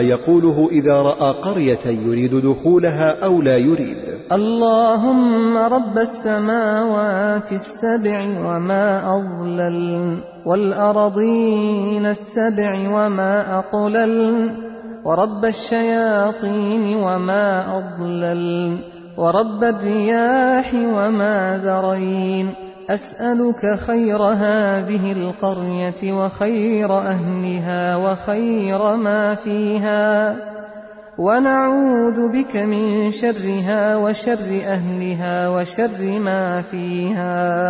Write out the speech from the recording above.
يقوله إذا رأى قرية يريد دخولها أو لا يريد. اللهم رب السماوات السبع وما أضلل والأرضين السبع وما أقلل ورب الشياطين وما أضلل ورب الرياح وما ذرين. أسألك خير هذه القرية وخير أهلها وخير ما فيها. ونعوذ بك من شرها وشر أهلها وشر ما فيها.